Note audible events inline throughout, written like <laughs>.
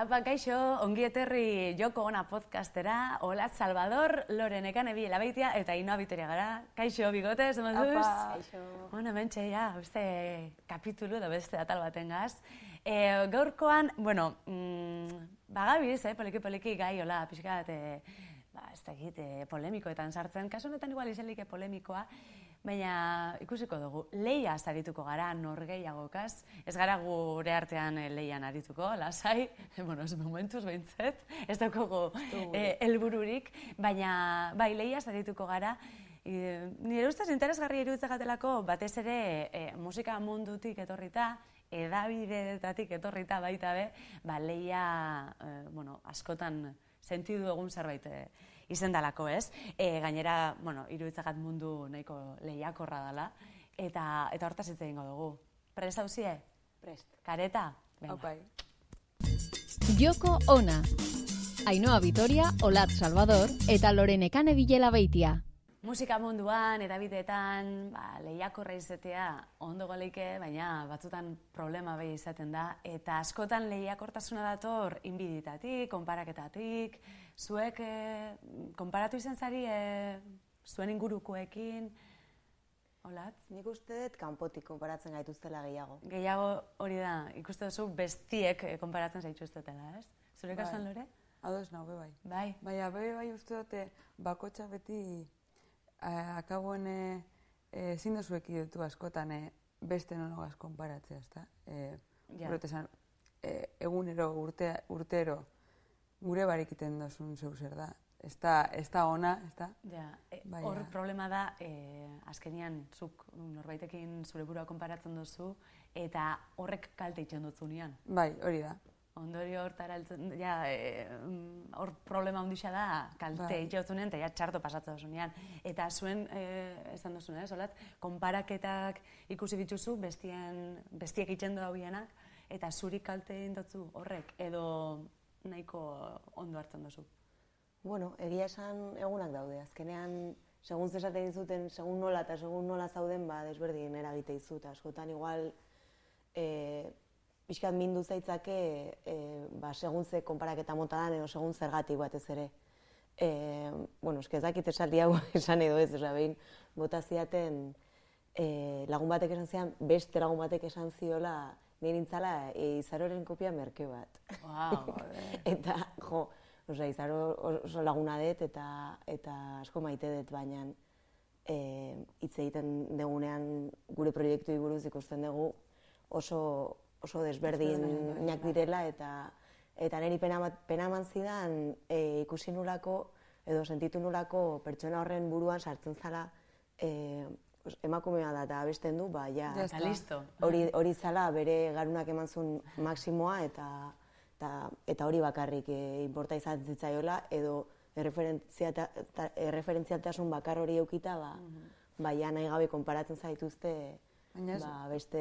Apa, kaixo, ongi eterri joko ona podcastera, Olat Salvador, Loren Ekane Biela Baitia, eta Inoa Bitoria gara. Kaixo, bigote, zema duz? Apa, kaixo. Bueno, mentxe, ja, beste kapitulu da beste atal baten gaz. E, gaurkoan, bueno, mm, bagabiz, eh, poliki poliki gai, hola, pixka, e, ba, ez da egit, e, polemikoetan sartzen. Kasu honetan igual izelik polemikoa, Baina ikusiko dugu, leia arituko gara norgeiagokaz, ez gara gure artean e, leian arituko, lasai, <laughs> bueno, ez momentuz behintzet, ez daukogu e, elbururik, baina bai, leia arituko gara, e, nire ustez interesgarri iruditzegatelako batez ere e, musika mundutik etorrita, edabidetatik etorrita baita be, ba, leia, e, bueno, askotan sentidu egun zerbait izen dalako, ez? E, gainera, bueno, iruditzagat mundu nahiko lehiakorra dela, eta, eta hortaz hitz egingo dugu. Prest hauzie? Prest. Kareta? Venga. Joko ona. Ainoa Vitoria, Olat Salvador eta Lorenekane Bilela Beitia musika munduan, edabiteetan, ba, lehiakorra izatea ondo goleike, baina batzutan problema behi izaten da. Eta askotan lehiakortasuna dator inbiditatik, konparaketatik, zuek e, konparatu izan zari e, zuen ingurukoekin, Olat? Nik uste dut kanpotik konparatzen gaituztela gehiago. Gehiago hori da, ikuste duzu bestiek eh, konparatzen zaituztetela, ez? Zure bai. kasuan lore? Ados nago, bai. Bai. Baina, bai, bai uste dute bakotxa beti akabuen e, ezin dozuek idutu askotan e, beste nonogaz konparatzea, ezta? E, ja. esan, e, egunero, urte, urtero, gure barikiten dozun zeu zer da. Ez da, ona, ez da? Ja, e, hor problema da, e, azkenian, zuk norbaitekin zure burua konparatzen duzu, eta horrek kalte itxen dut Bai, hori da ondorio hortara ja, e, hor problema handia da, kalte bai. itxotzunen, eta ja txarto pasatzen dozunean. Eta zuen, e, esan duzun, eh, solat, konparaketak ikusi dituzu, bestien, bestiek itxen hobienak, eta zuri kalte indotzu horrek, edo nahiko ondo hartzen duzu. Bueno, egia esan egunak daude, azkenean, segun zesaten dizuten, segun nola eta segun nola zauden, ba, desberdin eragite izut, askotan igual, e, pixkat mindu zaitzake, e, ba, segun ze konparaketa mota edo segun zergatik batez ere. E, bueno, eske ez dakit esaldi hau <laughs> esan edo ez, oza, behin, bota ziaten, e, lagun batek esan zian, beste lagun batek esan ziola, nire nintzala, e, izaroren kopia merke bat. Wow, <laughs> eta, jo, oza, izaro oso laguna dut, eta, eta asko maite dut, baina, e, hitz egiten degunean gure proiektu buruz ikusten dugu oso oso desberdinak direla eta eta neri pena pena eman zidan e, ikusi nulako edo sentitu nulako pertsona horren buruan sartzen zala e, emakumea da eta abesten du ba ja, listo. hori hori zala bere garunak eman zuen maksimoa eta eta eta hori bakarrik e, inporta izan zitzaiola edo erreferentzialtasun bakar hori eukita ba, mm ba ja nahi gabe konparatzen zaituzte Baina ez, ba, beste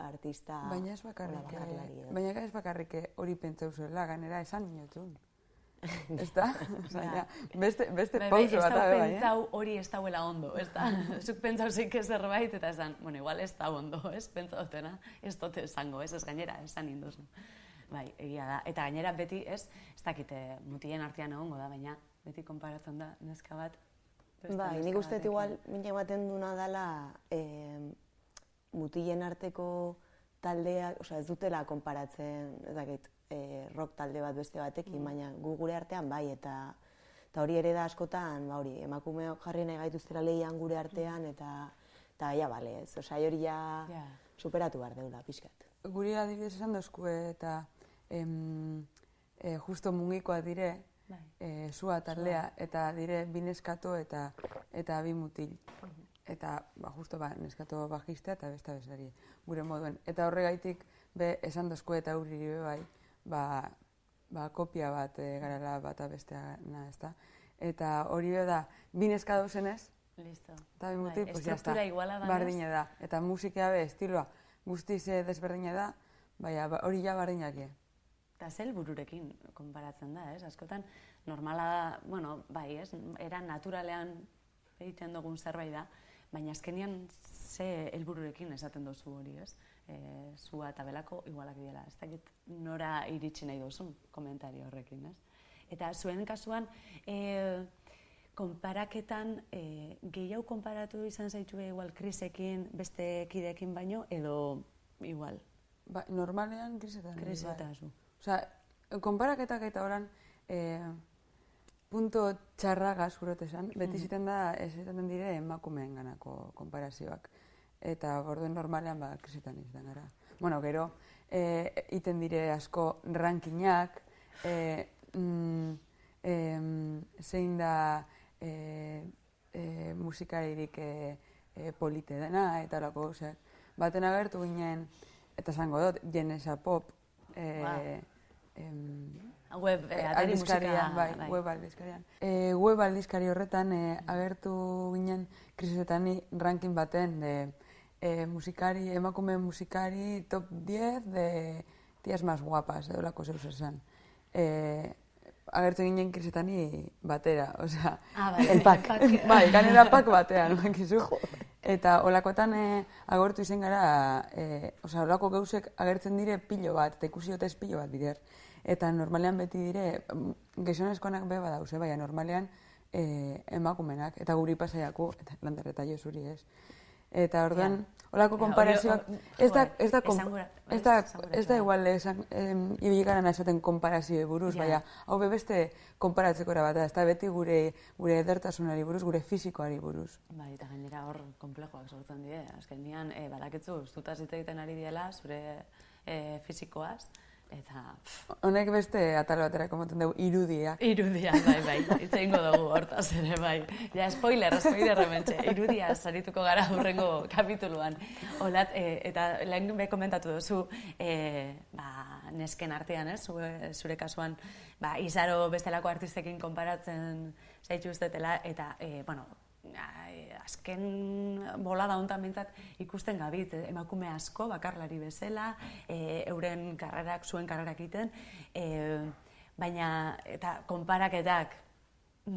artista... Baina ez bakarrik, eh, baina ez bakarrik eh, hori pentsau zuela, ganera esan inotun. <laughs> <laughs> ez da? Baina, beste, beste pauso bat abe, bai, pentsau hori ez dauela ondo, ez da? <laughs> Zuk pentsau zeik ez zerbait, eta esan, bueno, igual ez da ondo, ez? Pentsau dutena, ez dote esango, ez? Ez gainera, esan induz. Bai, egia da. Eta gainera beti, ez? Ez dakite, mutien artean egongo da, baina beti konparatzen da, neska bat. Bai, nik uste igual, mine baten duna dela, eh, mutilen arteko taldeak, osea ez dutela konparatzen, ez dakit, e, rock talde bat beste batekin, mm. baina gu gure artean bai eta eta hori ere da askotan, ba hori, emakumeok jarri nahi gaituztera lehian gure artean mm. eta eta ja bale, ez. Osea, hori ja superatu bar deula pixkat. Guri adibidez esan dozku eta em, e, justo mungikoa dire, bai. e, zua taldea, eta dire bineskato eta eta bi mutil. Mm eta ba, justo ba, neskato bajista eta besta bezari gure moduen. Eta horregaitik be esan dozko eta hurri bai, ba, ba, kopia bat e, garela bat abestea na, ezta. Eta hori da, bi neska dauzenez, Listo. Eta bi muti, bai, pues ya está. Bardine da. Eta musika be, estiloa, guztiz desberdina da, baina ba, hori ja bardinak Eta zel bururekin konparatzen da, ez? Askotan, normala bueno, bai, ez? Era naturalean egiten dugun zerbait da, baina azkenian ze helbururekin esaten duzu hori, ez? e, zua eta belako igualak dira. Ez dakit nora iritsi nahi duzun komentario horrekin, ez? Eta zuen kasuan, e, konparaketan, e, gehiago konparatu izan zaitue igual krisekin, beste kideekin baino, edo igual? Ba, normalean krisetan. Krisetan, zu. Osa, konparaketak eta oran, e, punto txarraga zurotesan, beti ziten da, ez ziten dire emakumeen ganako konparazioak. Eta orduen normalean ba, krisetan izan gara. Bueno, gero, e, iten dire asko rankinak, e, mm, e, zein da e, e, musikaririk e, e, polite dena, eta lako, ose, baten agertu ginen, eta zango dut, jenesa pop, e, Wow. Em, Web, e, Eh, aldizkarian, musika, bai, bai. web aldizkarian. E, web aldizkari horretan e, agertu ginen krisisetan ni ranking baten de e, musikari, emakume musikari top 10 de tías más guapas, edo lako zeus esan. E, agertu ginen krisetani batera, osea, Ah, bai. El pack. <laughs> bai, ganera pak batean, <laughs> bakizu. Eta olakotan e, agortu izen gara, e, osea, olako geusek agertzen dire pilo bat, eta ikusi dute pilo bat bider. Eta normalean beti dire, mm, gizonezkonak be badauz, eh, baina normalean e, emakumenak, eta guri pasaiako, eta lander eta jo zuri ez. Eta orduan, olako Ja, konparazioak, hori- ez da, ez da, gura- ez da, ez da zuen. igual esan, em, esaten konparazioi buruz, Ja. baina hau be beste konparatzeko era bat, da, ez da beti gure, gure edertasunari buruz, gure fisikoari buruz. Bai, eta gainera hor konplejoak sortzen die. Azkenean, e, badakitzu, zutaz hitz egiten ari diela, zure e, fizikoaz, eta Honek beste atal batera komoten dugu irudiak. irudia, bai, bai, hitz egingo dugu hortaz ere, bai. Ja, spoiler, spoiler hementxe, irudia sarituko gara hurrengo kapituluan. Olat, e, eta lehen be komentatu duzu, e, ba, nesken artean, ez, zure, zure kasuan, ba, izaro bestelako artistekin konparatzen zaituztetela, eta, e, bueno, azken bolada hontan bintzat ikusten gabit, eh, emakume asko bakarlari bezala, e, euren karrerak, zuen karrerak egiten, e, baina eta konparaketak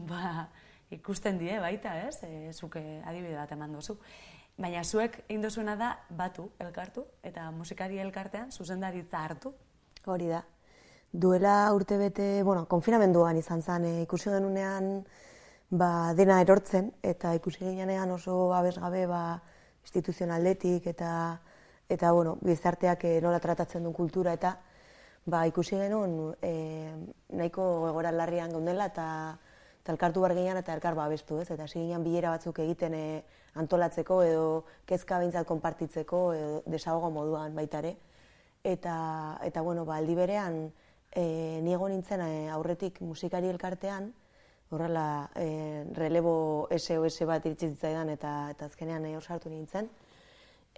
ba, ikusten die baita, ez? E, zuke adibide bat eman duzu. Baina zuek egin duzuena da batu, elkartu, eta musikari elkartean zuzendaritza hartu. Hori da. Duela urte bete, bueno, konfinamenduan izan zen, e, ikusi genunean ba, dena erortzen, eta ikusi ginean oso abesgabe ba, instituzionaldetik eta eta bueno, gizarteak eh, nola tratatzen duen kultura eta ba, ikusi genuen e, nahiko egoera larrian gaudela eta elkartu bar ginean eta elkar babestu, ez? Eta hasi ginean bilera batzuk egiten e, antolatzeko edo kezka behintzat konpartitzeko edo desahogo moduan baita ere. Eta, eta bueno, ba, aldi berean, e, niego nintzen e, aurretik musikari elkartean, horrela e, relebo SOS bat iritsi zitzaidan eta, eta azkenean e, hor sartu nintzen.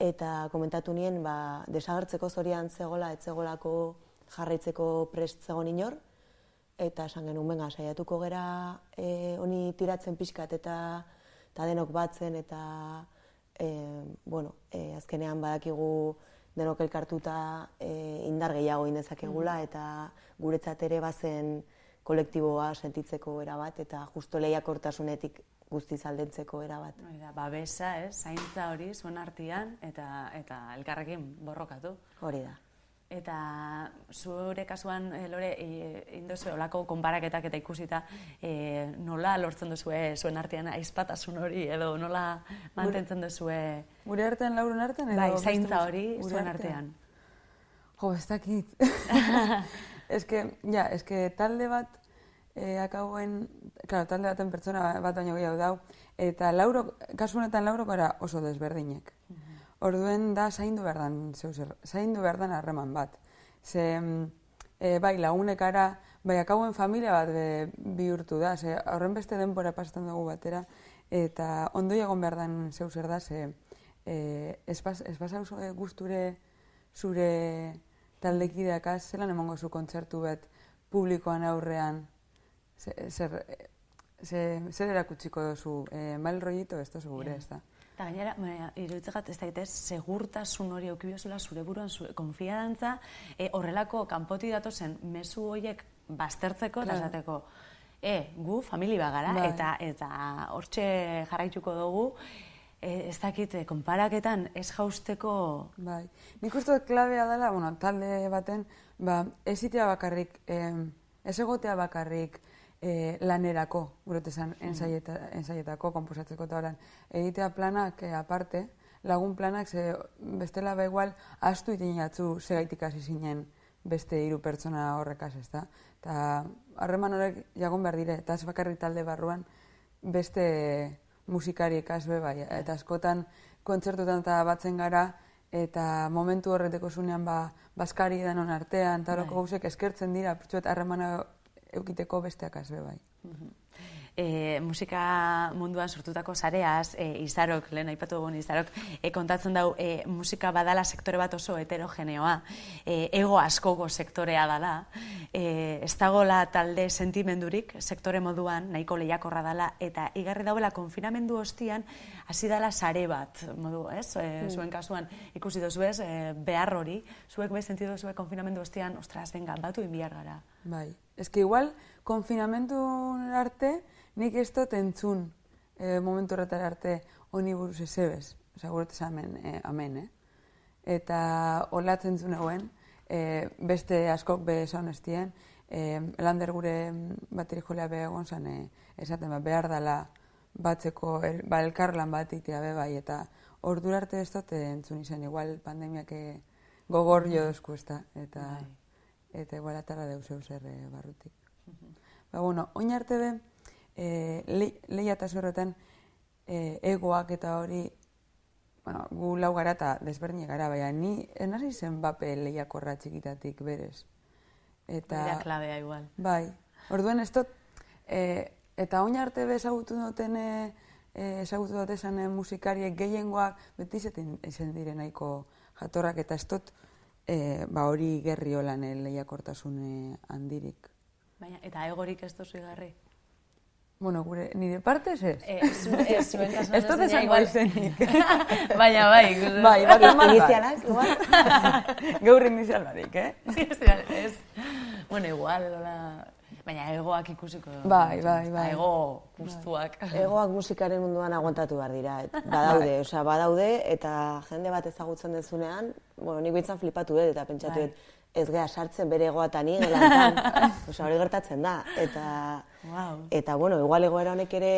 Eta komentatu nien, ba, desagertzeko zorian zegola, etzegolako jarraitzeko prest zegoen inor, eta esan genuen, benga, saiatuko gera e, honi tiratzen pixkat eta, eta denok batzen, eta e, bueno, e, azkenean badakigu denok elkartuta e, indar gehiago indezakegula, eta guretzat ere bazen kolektiboa sentitzeko erabat, eta justo lehiakortasunetik guztiz aldentzeko erabat. Hori da, babesa, ez, zaintza hori zuen artean eta eta elkarrekin borrokatu. Hori da. Eta zure kasuan, e, Lore, e, indozu olako konparaketak eta ikusita, e, nola lortzen duzue zuen artean aizpatasun hori, edo nola mantentzen duzue Gure artean, laurun artean? edo bai, zaintza hori zuen artean. Jo, ez dakit. <laughs> ez que, ja, ez que talde bat e, akauen, claro, talde baten pertsona bat baino gehiago dau, eta lauro, kasu honetan lauro gara oso desberdinek. Orduen da zaindu behar dan, zeu zer, zaindu behar dan harreman bat. Ze, e, bai, lagunekara, bai, akauen familia bat be, bihurtu da, ze horren beste denbora pasatzen dugu batera, eta ondo egon behar dan zeu zer da, ze e, ez, pas, ez pasau zu- e, gusture zure taldekideak az, zelan emango zu kontzertu bet publikoan aurrean, ze- zer, e, ze, zer erakutsiko duzu, e, mal rollito ez duzu gure, ez da. Eta gainera, baina, iruditzegat ez dakit ez, segurtasun hori aukibiozula zure buruan, zure konfiantza, e, horrelako kanpoti datozen mezu horiek baztertzeko eta esateko, e, gu famili bagara, Bai. eta eta hortxe jarraituko dugu, ez dakit, e, konparaketan ez jausteko... Bai, nik uste dut klabea dela, bueno, talde baten, ba, ez itea bakarrik, eh, ez egotea bakarrik eh, lanerako, gure esan, ensaieta, ensaietako, komposatzeko eta horan, egitea planak eh, aparte, lagun planak, ze bestela ba igual, astu iten jatzu segaitik hasi zinen beste hiru pertsona horrekaz, ez da? Eta harreman horrek jagon behar dire, eta ez bakarrik talde barruan, beste musikari ikasbe bai, eta askotan kontzertutan eta batzen gara, eta momentu horreteko zunean ba, baskari edan artean, eta horoko bai. gauzek eskertzen dira, pertsuet harremana eukiteko besteak azbe bai. Mhm e, musika munduan sortutako sareaz, e, izarok, lehen aipatu dugun izarok, e, kontatzen dau e, musika badala sektore bat oso heterogeneoa, e, ego askogo sektorea dala, e, ez dagoela talde sentimendurik sektore moduan, nahiko lehiakorra dala, eta igarri dauela konfinamendu ostian, hasi dala sare bat, modu, ez? E. Zuen kasuan, ikusi dozu ez, e, behar hori, zuek bez sentidu zuek konfinamendu ostian, ostras, venga, batu inbiar gara. Bai, ez que igual, konfinamendu arte, nik ez dut entzun e, momentu horretar arte honi buruz ez ebez, oza, guretez amen, e, amen, eh? Eta olatzen zuen eguen, e, beste askok be esan estien, e, lander gure bateri jolea be egon zan, e, esaten ba, behar dela batzeko, el, ba, elkarlan bat itea be bai, eta ordura arte ez dut entzun izan, igual pandemiak gogor jo dozku ez da, eta, bai. Eta igual atara deus zer barrutik. Ba, bueno, oin arte be, e, le, lehia eta e, egoak eta hori bueno, gu lau gara eta desberdinak gara, baina ni enasi zen bape lehiakorra txikitatik berez. Eta, Bera klabea igual. Bai, orduen ez dut, e, eta oin arte be ezagutu duten e, ezagutu dut esan musikariek gehiengoak beti ezen dire nahiko jatorrak eta ez dut e, ba hori gerri holan e, lehiakortasune handirik. Baina, eta egorik ez duzu igarri? Bueno, gure, nire parte ez ez? Eh, eh, zuen <laughs> kasuan ez dut esan izenik. <laughs> Baina, bai. Bai, bat <laughs> eman Inizialak, igual. Gaur inizial barik, eh? ez. Bueno, igual, edola... Baina egoak ikusiko. Bai, bai, bai. Ego guztuak. Egoak musikaren munduan aguantatu behar dira. <laughs> Badaude, bai. osea, badaude, eta jende bat ezagutzen dezunean, bueno, nik bintzan flipatu dut, eta pentsatu bai. dut, ez geha sartzen bere egoatan gelantan. <laughs> Osa, hori gertatzen da. Eta, wow. eta bueno, igual egoera honek ere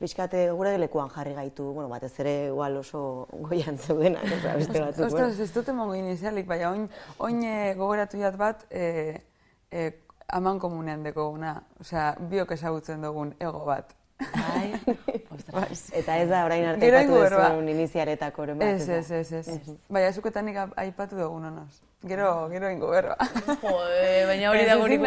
pixkate gure lekuan jarri gaitu, bueno, batez ere igual oso goian zeudena, oza, beste batzuk. Ostras, ez dute mongo inizialik, baina oin, oin e, gogoratu jat bat, e, e, aman komunean deko guna, osea, biok ezagutzen dugun ego bat. Bai, <laughs> ostras. Eta ez da orain arte aipatu duzun iniziaretako bat. Ez, ez, ez, ez. Baina, zuketanik aipatu dugun onoz. Gero, gero ingo berba. baina hori da guri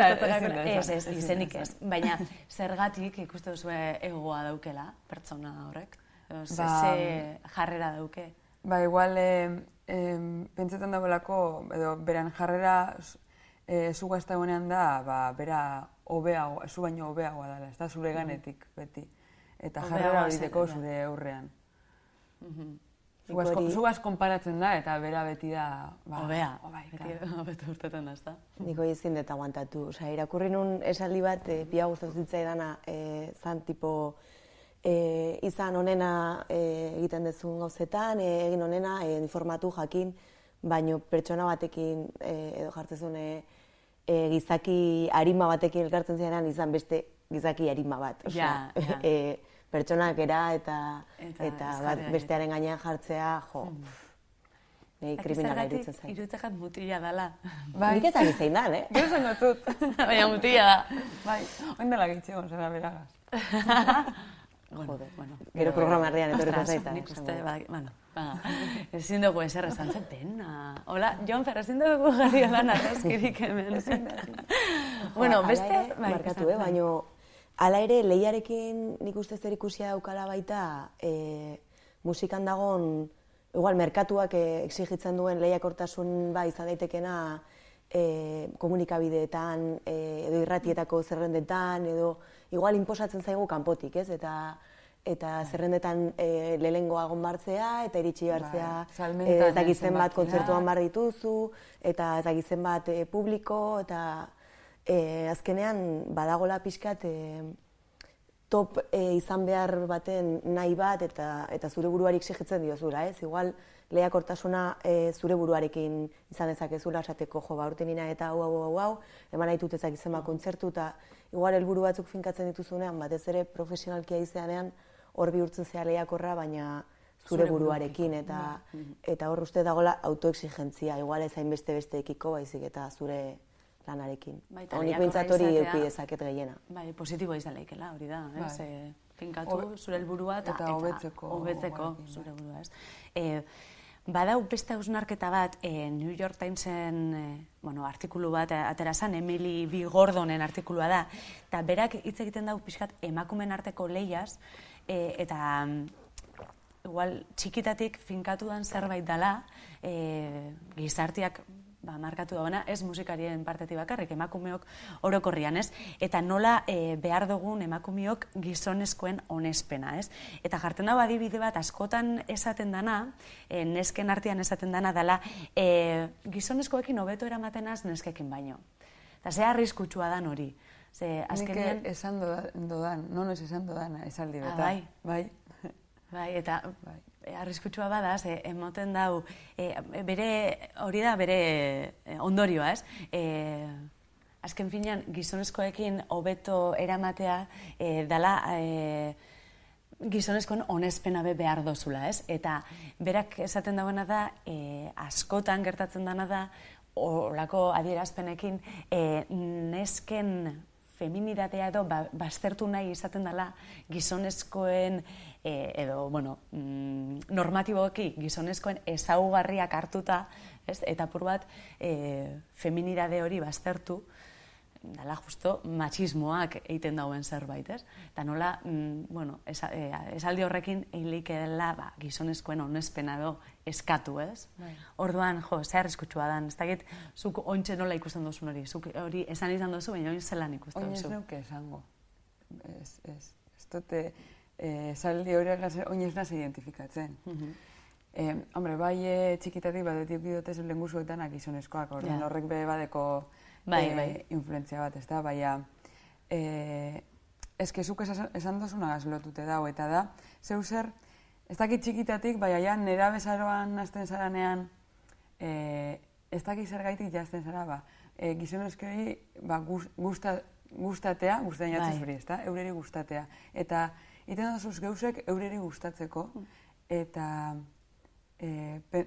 Ez, ez, izenik ez. Baina, zergatik ikuste duzu egoa daukela, pertsona horrek? Ba, ze jarrera dauke? Ba, igual, eh, eh, pentsetan dagoelako, edo, beran jarrera eh, zuga ez da, ba, bera hobeago, zu baino hobeagoa dela, ez da zure ganetik beti. Eta jarrera hori deko zure aurrean. Zugaz konparatzen da, eta bera beti da... Ba, Obea, bai, beti urtetan <laughs> da, ez da. Niko izin dut aguantatu. Osa, irakurri nun esaldi bat, e, pia guztatzen dana, e, zan tipo, e, izan onena e, egiten dezun gauzetan, e, egin onena, e, informatu jakin, baino pertsona batekin e, edo jartzezun e, gizaki arima batekin elkartzen zirenan izan beste gizaki arima bat. Ja, <laughs> ja. E, pertsonak era eta, eta, eta bat, bestearen gainean jartzea, jo, mm. Nei kriminala irutzen zain. Irutzen mutila dala. Bai. Nik ezak zein dan, eh? Gero zen gotut. <laughs> Baina mutila da. Bai, oin dela gitxegon zera beragaz. <laughs> Joder, bueno. Gero programa herrian etorriko zaita. Nik uste, bai, bueno, <laughs> Ezin dugu ezer esan zen pena. Hola, Jon Fer, ezin dugu <laughs> gari lan arrezkirik hemen. bueno, beste... Bai, markatu, eh, baina ala ere, lehiarekin nik uste zer ikusia daukala baita e, musikan dagon, igual, merkatuak e, exigitzen duen lehiakortasun ba izan daitekena e, komunikabideetan, e, edo irratietako zerrendetan, edo igual inposatzen zaigu kanpotik, ez? Eta eta bai. zerrendetan e, lehengoa martzea, eta iritsi hartzea bai, e, ezagitzen bat kontzertuan bar dituzu, eta ezagitzen bat e, publiko, eta e, azkenean badagola pixkat e, top e, izan behar baten nahi bat eta eta zure buruari exigitzen diozula, ez? Igual lehiakortasuna e, zure buruarekin izan dezakezula esateko jo, ba urtenina eta hau hau hau hau, eman nahi dut ezak izan ba kontzertu eta igual helburu batzuk finkatzen dituzunean, batez ere profesionalkia izanean hor bihurtzen zea lehiakorra, baina zure, buruarekin eta bai. eta hor uste dagola autoexigentzia, igual ez hainbeste besteekiko baizik eta zure lanarekin. Bai, Honik bintzat hori euki dezaket gehiena. Bai, positiboa izan leikela, hori da, ez? Bai. E, finkatu zure helburua eta, eta hobetzeko, hobetzeko zure burua, ez? E, Badau beste hausnarketa bat, e, New York Timesen e, bueno, artikulu bat atera zan, Emily B. Gordonen artikulua da, eta berak hitz egiten dugu pixkat emakumen arteko lehiaz, e, eta igual txikitatik finkatu dan zerbait dela, e, gizartiak ba, markatu dagoena, ez musikarien parteti bakarrik, emakumeok orokorrian, ez? Eta nola e, behar dugun emakumeok gizonezkoen onespena, ez? Eta jartzen dago adibide bat, askotan esaten dana, e, nesken artean esaten dana, dela e, gizonezkoekin hobeto eramatenaz neskekin baino. Eta ze arriskutsua dan hori. Ze, azkenean... Nik esan dodan, non ez esan dodan, esaldi beta. Ah, bai. Bai. Bai, eta bai. E, arriskutsua bada, ze, emoten dau, e, bere, hori da, bere e, ondorioa, ez? E, azken finean, gizonezkoekin hobeto eramatea, e, dala, e, gizonezkoen onespena be behar dozula, ez? Eta berak esaten dagoena da, e, askotan gertatzen dana da, olako adierazpenekin, e, nesken feminidadea edo ba, baztertu nahi izaten dela gizonezkoen e, edo, bueno, mm, normatiboki gizonezkoen ezaugarriak hartuta, ez? eta pur bat e, feminidade hori baztertu, dala justo machismoak egiten dauen zerbait, ez? Eta nola, mm, bueno, esa, e, esaldi horrekin eilik dela ba, gizonezkoen onespena edo eskatu, ez? Bai. Orduan, jo, zer eskutsua dan, ez dakit, zuk ontxe nola ikusten duzun hori, zuk hori esan izan duzu, baina oin zelan ikusten duzu. Oin ez nuke esango, ez, ez, ez dute, eh, saldi hori oin ez naz identifikatzen. Mm eh, hombre, bai e, txikitatik bat etiok bidote zen lehen guzuetan akizonezkoak, yeah. horrek be badeko bai, e, bai. influentzia bat, ez da, baina eh, ez kezuk esan, esan dozuna gazlotute dago, eta da, zeu zer, ez dakit txikitatik, baina ja, nera bezaroan nazten zaranean, eh, ez dakit zer gaitik jazten zara, ba, e, gizonezkei ba, gusta, gustatea, gustatea bai. zuri, ez da, eureri gustatea. Eta, iten dazuz geusek eureri gustatzeko, eta e, pe,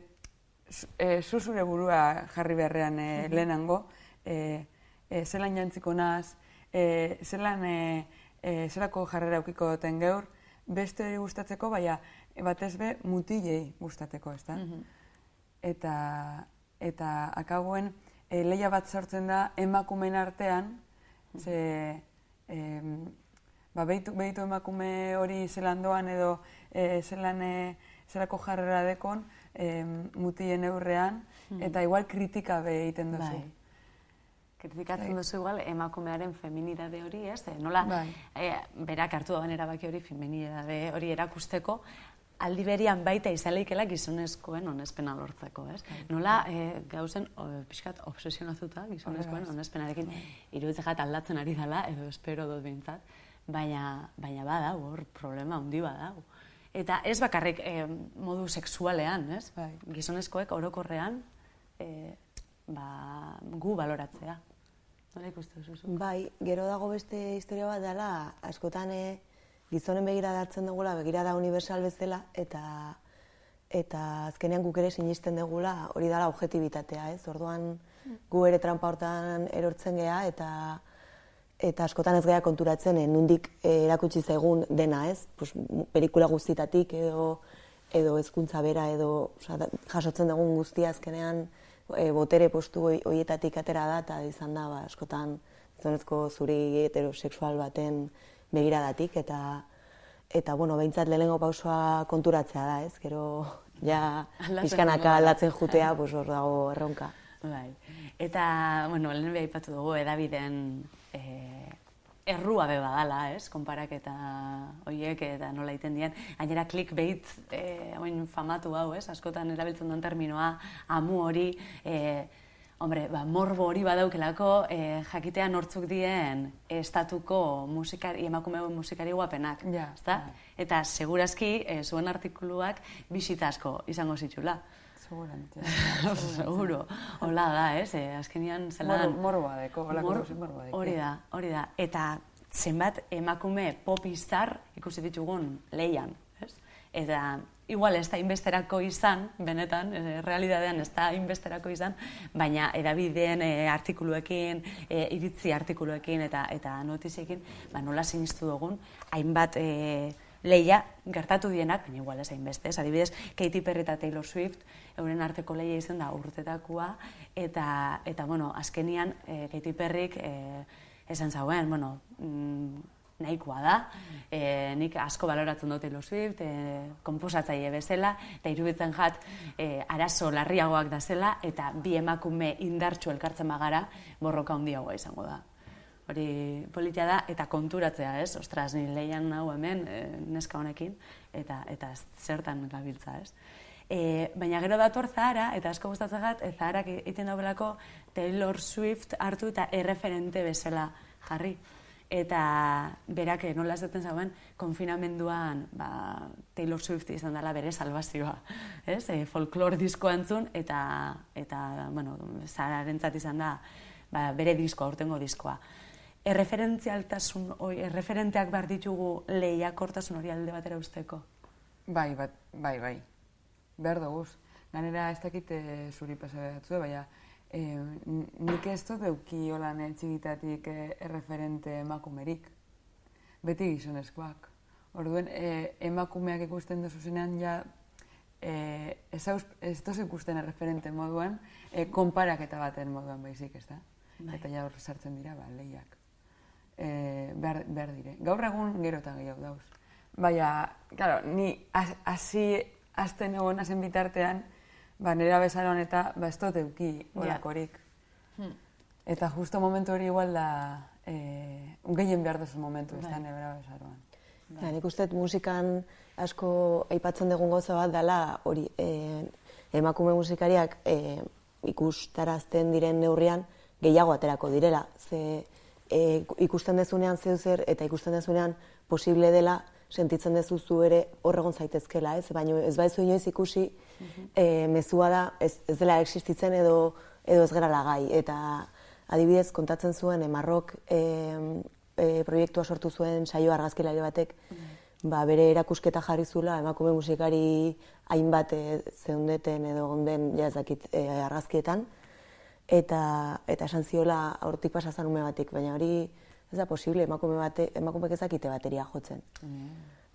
e, zuzure burua jarri beharrean e, lehenango, e, e, zelan jantziko naz, e, zelan e, e, zelako jarrera aukiko duten geur, beste hori gustatzeko, baina batez be mutilei gustatzeko, ez da? Eta, eta akaguen, e, leia bat sortzen da emakumen artean, ze, e, ba, behitu, behitu emakume hori zelan doan edo e, zelan e, zelako jarrera dekon e, mutien eurrean, hmm. eta igual kritika be egiten duzu. Bai. Kritikatzen bai. duzu igual emakumearen feminidade hori, ez? E, nola, bai. e, berak hartu dagoen erabaki hori feminidade hori erakusteko, aldi berian baita izaleikela gizonezkoen onespena lortzeko, ez? Bai. Nola, e, gauzen, o, pixkat, obsesionatuta gizonezkoen onespenarekin, iruditzen jat aldatzen ari dela, edo espero dut bintzat, baina, baina bada, hor problema handi bada. Eta ez bakarrik eh, modu sexualean, ez? Bai. Gizonezkoek orokorrean eh, ba, gu baloratzea. Nola ikustu duzu? Bai, gero dago beste historia bat dela, askotan eh, gizonen begira hartzen dugula, begira da universal bezala, eta eta azkenean guk ere sinisten dugula hori dela objetibitatea, ez? Orduan gu ere trampa hortan erortzen gea, eta eta askotan ez gara konturatzen, eh, nundik eh, erakutsi zaigun dena, ez? Pues, pelikula guztitatik edo edo ezkuntza bera edo oza, jasotzen dugun guztia azkenean e, botere postu hoietatik atera da eta izan da ba, askotan zonezko zuri heterosexual baten begiradatik eta eta bueno, behintzat lehenengo pausoa konturatzea da, ez? Gero ja <laughs> pizkanaka aldatzen jutea, <laughs> pues hor dago erronka. Bai. Eta, bueno, lehen beha ipatu dugu edabideen eh, errua beba dala, ez? Konparak eta oiek eta nola iten dien. Gainera clickbait eh, oin famatu hau, ez? Askotan erabiltzen duen terminoa, amu hori, eh, Hombre, ba, morbo hori badaukelako e, jakitea nortzuk dien estatuko musikari, emakume musikari guapenak. Ja, ezta? Eta segurazki e, zuen artikuluak bisita asko izango zitula. Seguramente. <laughs> <laughs> Seguro. Hola da, ez? E, azkenian zelan... Morboa deko, holako Mor-. Hori da, hori da. Eta zenbat emakume popistar ikusi ditugun leian, ez? Eta igual ez da inbesterako izan, benetan, e, realidadean ez da inbesterako izan, baina edabideen e, artikuluekin, e, iritzi artikuluekin eta eta notiziekin, ba, nola sinistu dugun, hainbat e, leia gertatu dienak, baina igual ez hainbeste, ez? Adibidez, Katy Perry eta Taylor Swift, euren arteko leia izan da urtetakoa, eta, eta bueno, azkenian e, Katy Perryk e, esan zauen, bueno, mm, nahikoa da, e, nik asko baloratzen dut Taylor Swift, e, komposatzaile bezala, eta iruditzen jat e, arazo larriagoak da zela, eta bi emakume indartsu elkartzen bagara, borroka handiagoa izango da. Hori politia da, eta konturatzea, ez? Ostras, ni leian hau hemen, e, neska honekin, eta, eta zertan gabiltza, ez? E, baina gero dator Zahara, eta asko gustatzen gat, e, Zaharak egiten daubelako Taylor Swift hartu eta erreferente bezala jarri. Eta berak eh, nola esaten zauen, konfinamenduan ba, Taylor Swift izan dela bere salvazioa. <laughs> Ez? E, folklor diskoa entzun, eta, eta bueno, Zahararentzat izan da ba, bere diskoa, urtengo diskoa. Erreferentzialtasun, oi, erreferenteak behar ditugu lehiakortasun hori alde batera usteko. Bai, bat, bai, bai. Behar duguz. Ganera ez dakit eh, zuri pasaberatzu, baina n- nik ez dut euki holan txigitatik eh, erreferente emakumerik. Beti gizonezkoak. Orduen, eh, emakumeak ikusten duzu zenean ja eh, ez, hauz, ez dozu ikusten erreferente moduan, eh, konparaketa baten moduan baizik, ez da? Bai. Eta ja hor sartzen dira, ba, lehiak. Eh, behar, behar dire. Gaur egun gero eta gehiago dauz. Baina, claro, ni has- hasi azten egon hazen bitartean, ba, nera bezaron eta ba, ez dut euki olakorik. Hmm. Eta justo momentu hori igual da, eh, gehien behar duzu momentu, ez da, Bai. nebera bezaroan. Ja, nik uste musikan asko aipatzen dugun gauza bat dela hori e, emakume musikariak e, ikustarazten diren neurrian gehiago aterako direla. Ze e, ikusten dezunean zeu zer eta ikusten dezunean posible dela sentitzen dezuzu ere horregon zaitezkela, ez? Baina ez baizu inoiz ikusi e, mezua da ez, ez dela existitzen edo edo ez gerala gai. Eta adibidez kontatzen zuen emarrok e, e, proiektua sortu zuen saio argazkilari batek, ba, bere erakusketa jarri zula emakume musikari hainbat e, zeundeten edo gonden ja ez dakit e, argazkietan, eta, eta esan ziola hortik pasa zen ume batik, baina hori ez da posible, emakume bate, emakumeek ez dakite bateria jotzen.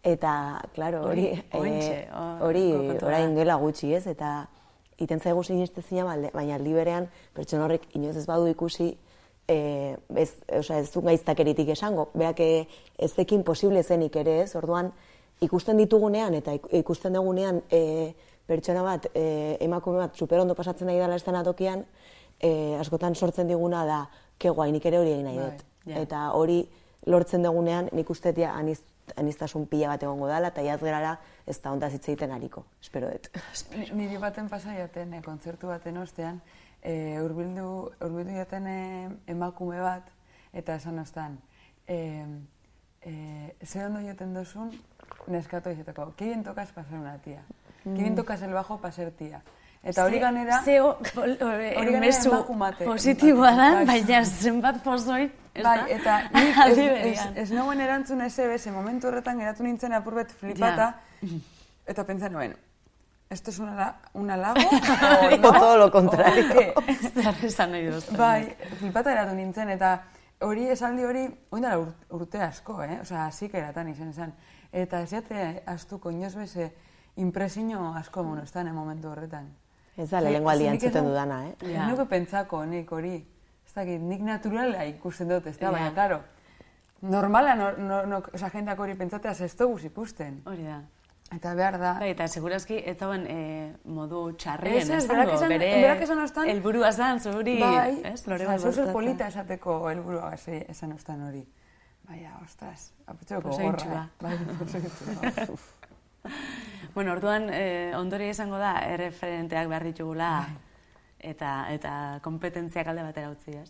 Eta, claro, hori, Hori, eh, da. orain dela gutxi, ez? Eta iten zaigu sinestezina, baina aldi berean, pertsona horrek inoiz ez badu ikusi, eh, ez, osea, ez du gaiztakeritik esango, berak eh, ez ekin posible zenik ere, ez? Orduan, ikusten ditugunean eta ik- ikusten dugunean eh, pertsona bat, eh, emakume bat superondo pasatzen nahi dela estenatokian, eh, askotan sortzen diguna da, ke guai, nik ere hori egin nahi Bai, dut. ja. Eta hori lortzen dugunean, nik uste ja aniz, aniztasun pila bat egongo dela, eta jaz gerala ez da ondaz hitz egiten ariko, espero dut. <laughs> Ni- Niri baten pasa jaten, eh, kontzertu baten ostean, eh, urbildu, urbildu jaten eh, emakume bat, eta esan ostan, eh, eh, ze ondo joten duzun, neskato izateko, que bien tocas para ser una tía, que bien tocas el bajo para ser tía. Eta hori ganera, Zeo, <laughs> hori emakumate- positiboa da, Bai. baina zenbat pozoi, ez bai, da? eta <laughs> nik ez, ez, ez nagoen erantzun ez ze momentu horretan geratu nintzen apurbet flipata, eta pentsa nuen, esto es una, la- un halago? <laughs> o O todo lo contrario. Esan nahi dut. Bai, flipata eratu nintzen, eta hori esaldi hori, oin dela ur- urte asko, eh? Osa, hasik eratan izan zen. Eta ez jate astuko inoz beze impresio asko monostan, momentu horretan. Ez da, ez entzuten nu- dudana, eh? Ja. nuke pentsako nik hori. Ez dakit, nik naturala ikusten dut, ez da, Ja. baina, klaro, normala, no, no, no, osa, jendeak hori pentsatea ez dugu ikusten. Hori da. Eta behar da, Bai, eta segurazki ez dauen eh, modu txarrien Ez, ez, berak esan- bere berak esan ostan- helburua zan zuri, bai, ez? Lore bat zer bostatzen. polita esateko helburua hasi esan ostan hori. Baina, ostras, Pozoitxua. gorra. eh? Bai, pozoitxua. <laughs> Bueno, orduan, eh, ondori izango da, erreferenteak behar ditugula Bai. eta, eta kompetentziak alde batera utzi, ez?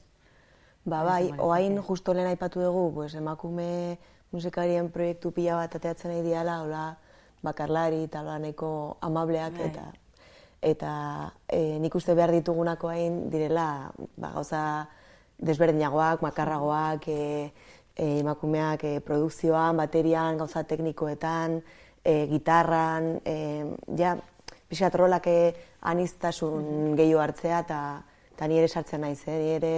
Ba, bai, oain justo lehen aipatu dugu, pues, emakume musikarien proiektu pila bat ateatzen nahi diala, hola, bakarlari eta nahiko amableak bai. eta eta e, nik uste behar ditugunako hain direla ba, gauza desberdinagoak, makarragoak, e, emakumeak e, produkzioan, baterian, gauza teknikoetan, e, gitarran, e, ja, pixat rolak e, aniztasun mm gehiago hartzea, eta ni ere sartzen naiz, eh? ni ere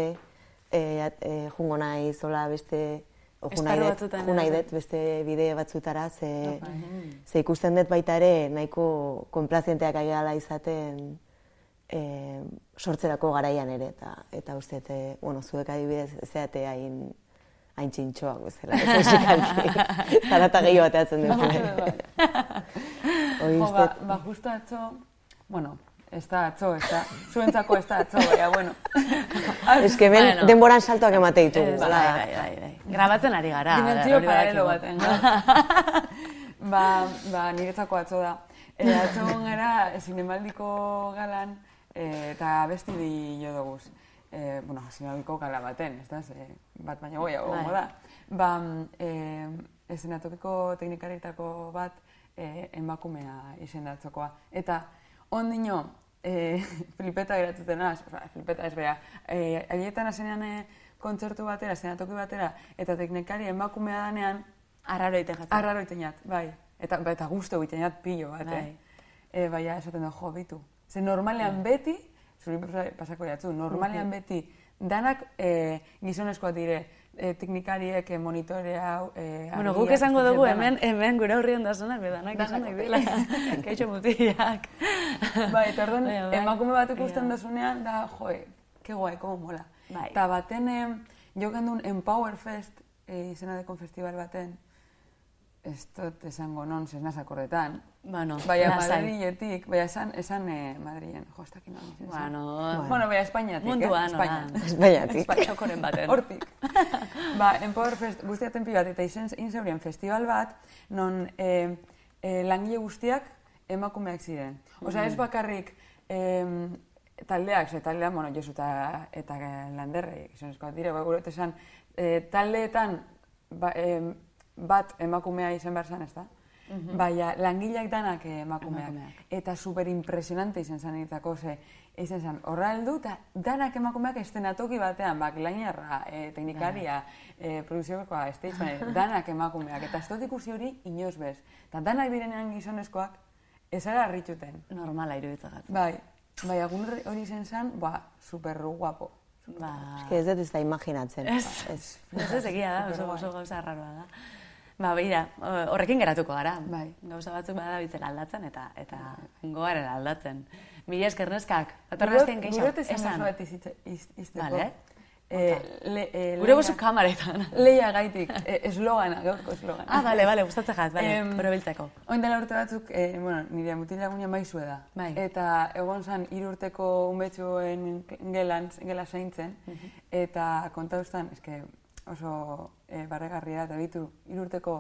e, e, jungo naiz, hola beste, jo nahi dut beste bide batzutara, ze, ze ikusten dut baita ere nahiko konplazienteak aigala izaten e, sortzerako garaian ere, eta, eta uste, e, bueno, zuek adibidez, zeate hain hain txintxoak bezala, ez esikalki. <laughs> Zarata gehiago bateatzen dut. <laughs> jo, ba, ba, justo atzo, bueno, ez da atzo, ez da, zuentzako ez da atzo, baina, bueno. <laughs> Ez que ben, bueno. denboran saltoak emate ditugu. Bai, bai, bai, bai. Grabatzen ari gara. Dimentsio paralelo baten. ba, ba, niretzako atzo da. E, atzo gara, zinemaldiko galan, e, eta besti di jo duguz. E, bueno, zinemaldiko gala baten, ez da, ze, bat baina goiago, bai. da. Ba, e, esenatokiko teknikaritako bat, e, emakumea izendatzokoa. Eta, ondino, e, <laughs> flipeta geratzen az, flipeta ez beha, e, aietan azenean e, kontzertu batera, zenatoki batera, eta teknikari emakumea danean, arraro egiten jatzen. Arraro egiten jat, bai. Eta, eta guztu egiten jat pilo bat, bai. eh? E, bai, esaten du, jo, bitu. Ze normalean bai. beti, zuri pasako jatzu, normalean beti, danak e, gizonezkoak dire, e, teknikariek e, monitore hau... E, bueno, guk esango dugu hemen, hemen gure horri ondazunak, bedanak esanak dira. <laughs> Kaixo mutiak. bai, eta orduan, bai, bai. emakume bat ikusten bai. dasunean, da, joe, ke guai, komo mola. Bai. Eta baten, eh, jokan Empower Fest, eh, izena dekon festival baten, ez dut esango non, ez nazakorretan, Bueno, baina Madriletik, baina esan, esan eh, Madrilen, jo, ez dakit non. Bueno, bueno, baina Espainiatik, Munduan, eh? Espainiatik. Espainiatik. Espainiakoren baten. Hortik. <laughs> ba, Empower Fest, guztia tempi bat, eta izen, zeurien festival bat, non eh, eh, langile guztiak emakumeak ziren. Osea, ez mm. bakarrik eh, taldeak, ze taldean, bueno, Josu eta, eta landerrei, izan eskoak dire, ba, gure esan, eh, taldeetan ba, eh, bat emakumea izan behar zan, ez da? -hmm. Baina, langileak danak emakumeak. emakumeak. Eta super impresionante izan zen egitako, ze, izan zen, horra heldu, eta danak emakumeak estenatoki batean, bak, lainarra, e, teknikaria, e, produziokoa, stage danak emakumeak. Eta ez dut ikusi hori, inoz bez. Eta danak direnean gizonezkoak, ez ara harritxuten. Normala iruditzen Bai, bai, agun hori zen zen, ba, super guapo. Ba... Ez que ez dut ez da imaginatzen. Ez, ez, ez, ez egia da, oso, oso gauza arraroa da. Ba, beira, horrekin geratuko gara. Bai. Gauza batzuk bada bitzen aldatzen eta eta goaren aldatzen. Mila esker neskak. Atorrazten geixo. Gure esan bat izteko. Vale. Eh, le, eh, Gure bosu kamaretan. Leia gaitik, eh, eslogana, gaurko eslogana. Ah, bale, bale, gustatzen jat, bale, eh, probiltzeko. Oin dela urte batzuk, eh, bueno, nire mutila gunia maizue da. Bai. Eta egon zan, irurteko unbetsuen gelan, gela zaintzen, uh eta kontauztan, eske, oso e, barregarria da, ditu irurteko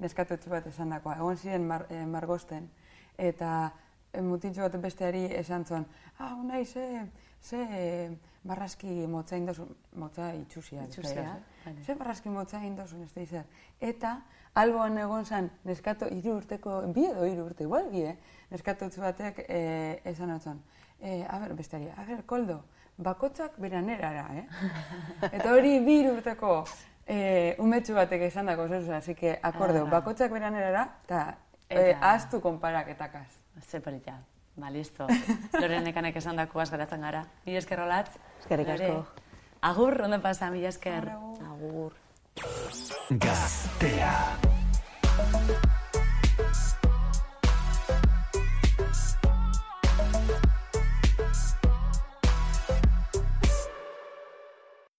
neskatetxu bat esan dakoa. Egon ziren mar, e, margosten, eta e, mutitxo bat besteari esan zuen, ah, unai, ze, ze barraski motza indosun, motza itxusia. Itxusia, Ze barraski motza indosun, ez da izan. Eta, alboan egon zen, neskato irurteko, bi edo irurte, igual bi, eh? neskatetxu batek e, esan otzon. E, a ber, besteari, a ber, koldo, bakotzak beranerara, eh? <laughs> Eta hori bi urteko eh, umetxu batek esan dako, zer así que akordeu, ah. bakotzak beranerara, eta eh, aztu konparaketakaz. Ze pelita. Ba, listo. Loren ekanek esan dako geratzen gara. Mila esker rolatz. Eskerrik asko. Agur, ondo pasa, mila esker. Agur. Gaztea.